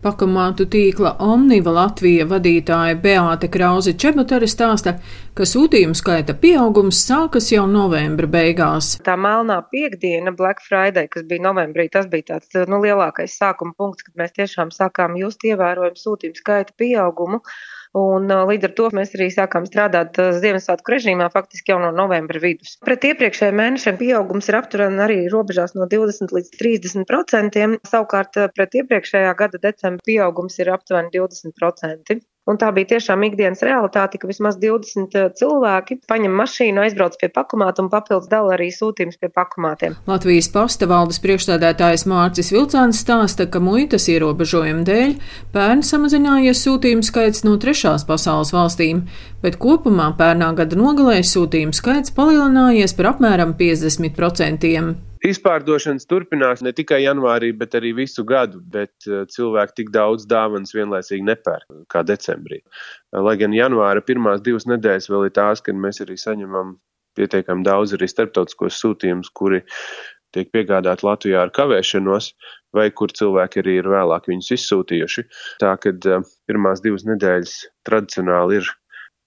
Pakamātu tīkla Omniva Latvija vadītāja Beāte Krauze Čebuteri stāsta, ka sūtījumu skaita pieaugums sākas jau novembra beigās. Tā melnā piekdiena, Black Friday, kas bija novembrī, tas bija tāds nu, lielākais sākuma punkts, kad mēs tiešām sākām just ievērojumu sūtījumu skaita pieaugumu. Un līdz ar to mēs arī sākām strādāt Ziemassvētku režīmā faktiski jau no novembra vidus. Pret iepriekšējiem mēnešiem pieaugums ir aptuveni arī robežās no 20 līdz 30 procentiem. Savukārt pret iepriekšējā gada decembra pieaugums ir aptuveni 20 procenti. Un tā bija tiešām ikdienas realitāte, ka vismaz 20 eh, cilvēki paņem mašīnu, aizbrauc pie pakomāta un papildus dala arī sūtījums pie pakomātiem. Latvijas posta valdes priekšstādētājs Mārcis Vilcāns stāsta, ka muitas ierobežojumu dēļ pērn samazinājies sūtījumu skaits no trešās pasaules valstīm, bet kopumā pērnā gada nogalē sūtījumu skaits palielinājies par apmēram 50%. Izpārdošanas turpinās ne tikai janvārī, bet arī visu gadu, bet eh, cilvēki tik daudz dāvanas vienlaicīgi nepērk kā decembrī. Lai gan janvāra pirmās divas nedēļas vēl ir tās, kad mēs arī saņemam pietiekami daudz arī starptautiskos sūtījumus, kuri tiek piegādāti Latvijā ar kavēšanos, vai kur cilvēki arī ir vēlāk viņus izsūtījuši. Tā kad eh, pirmās divas nedēļas tradicionāli ir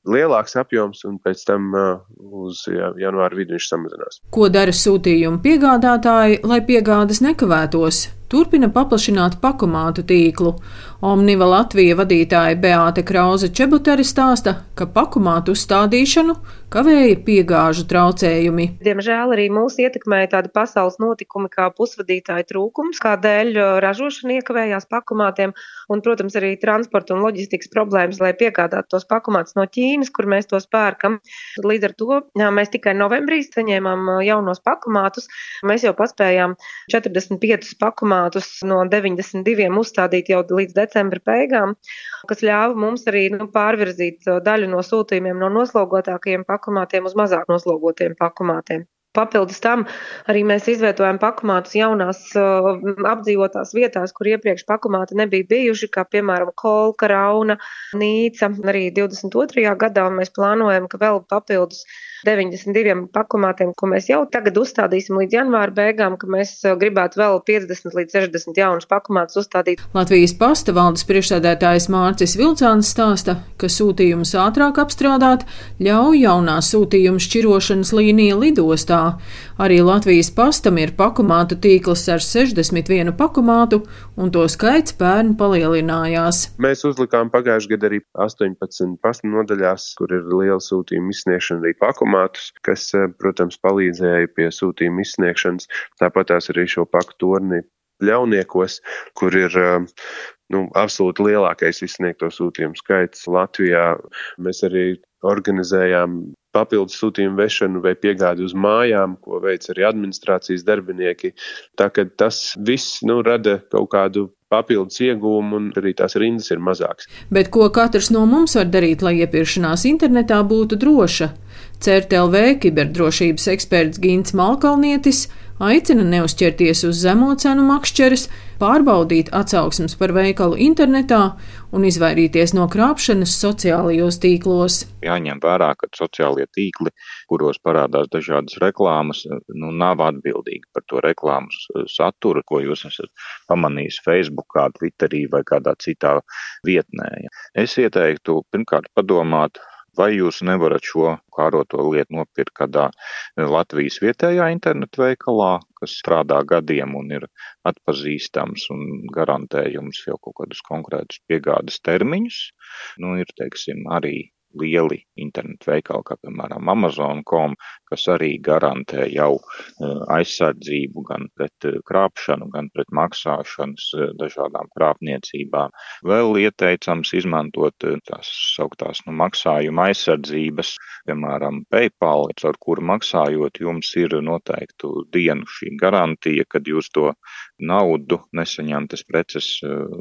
lielāks apjoms, un pēc tam uh, uz janvāra vidu viņš samazinās. Ko dara sūtījumu piegādātāji, lai piegādes nekavētos? Turpina paplašināt pakomātu tīklu. Omniva Latvija vadītāja Beāte Krauze Čebuteri stāsta, ka pakomātu uzstādīšanu kavēja piegāžu traucējumi. Diemžēl arī mūs ietekmēja tādi pasaules notikumi kā pusvadītāju trūkums, kādēļ ražošana iekavējās pakomātiem un, protams, arī transporta un loģistikas problēmas, lai piegādātu tos pakomātus no Ķīnas, kur mēs tos pērkam. Līdz ar to jā, mēs tikai novembrī saņēmām jaunos pakomātus. Mēs jau paspējām 45 pakomātus formātus no 92 uzstādīt jau līdz decembra beigām, kas ļāva mums arī nu, pārvirzīt daļu no sūtījumiem no noslogotākajiem pakomātiem uz mazāk noslogotiem pakomātiem. Papildus tam arī mēs izvietojam pakomātus jaunās uh, apdzīvotās vietās, kur iepriekš pakomāti nebija bijuši, kā piemēram Kolka, Rauna, Nīca. Arī 22. gadā mēs plānojam, ka vēl papildus 92 pakomātiem, ko mēs jau tagad uzstādīsim līdz janvāra beigām, ka mēs uh, gribētu vēl 50 līdz 60 jaunus pakomātus uzstādīt. Latvijas pasta valdes priekšsēdētājs Mārcis Vilcāns stāsta, ka sūtījumus ātrāk apstrādāt ļauj jaunā sūtījuma šķirošanas līnija lidostā. Arī Latvijas pastam ir pakomātu tīkls ar 61 pakomātu, un to skaits pērn palielinājās. Mēs uzlikām pagājušajā gadā arī 18 pasta nodaļās, kur ir liela sūtījuma izsniegšana arī pakomātu automātus, kas, eh, protams, palīdzēja pie sūtījuma izsniegšanas. Tāpat tās arī šo paku torni ļauniekos, kur ir eh, nu, absolūti lielākais izsniegto sūtījumu skaits Latvijā. Mēs arī organizējām papildus sūtījumu vešanu vai piegādi uz mājām, ko veic arī administrācijas darbinieki. Tā ka tas viss nu, rada kaut kādu papildus iegūmu un arī tās rindas ir mazākas. Bet ko katrs no mums var darīt, lai iepirkšanās internetā būtu droša? CERTLV kiberdrošības eksperts Gins Malkalnietis aicina neuzķerties uz zemo cenu makšķeres, pārbaudīt atsauksmes par veikalu internetā un izvairīties no krāpšanas sociālajos tīklos. Jāņem vērā, ka sociālie tīkli, kuros parādās dažādas reklāmas, nu, nav atbildīgi par to reklāmas saturu, ko jūs esat pamanījis Facebook, Twitterī vai kādā citā vietnē. Es ieteiktu pirmkārt padomāt, vai jūs nevarat šo kāroto lietu nopirkt kādā Latvijas vietējā internetu veikalā, kas strādā gadiem un ir atpazīstams un garantē jums jau kaut kādus konkrētus piegādes termiņus. Nu, ir, teiksim, arī lieli internetu veikali, kā piemēram Amazon.com, kas arī garantē jau e, aizsardzību gan pret e, krāpšanu, gan pret maksāšanas e, dažādām krāpniecībām. Vēl ieteicams izmantot tās sauktās nu, maksājuma aizsardzības, piemēram, PayPal, ar kuru maksājot jums ir noteiktu dienu šī garantija, kad jūs to naudu nesaņemtas preces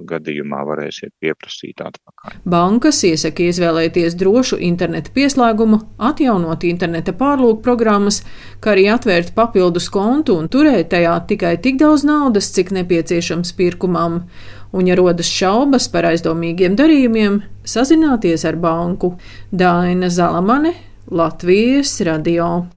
gadījumā varēsiet pieprasīt atpakaļ. Bankas iesaka izvēlēties drošu interneta pieslēgumu, atjaunot interneta pārlūku programmas, kā arī atvērt papildus kontu un turēt tajā tikai tik daudz naudas, cik nepieciešams pirkumam. Un, ja rodas šaubas par aizdomīgiem darījumiem, sazināties ar banku Dāna Zalamane, Latvijas radio.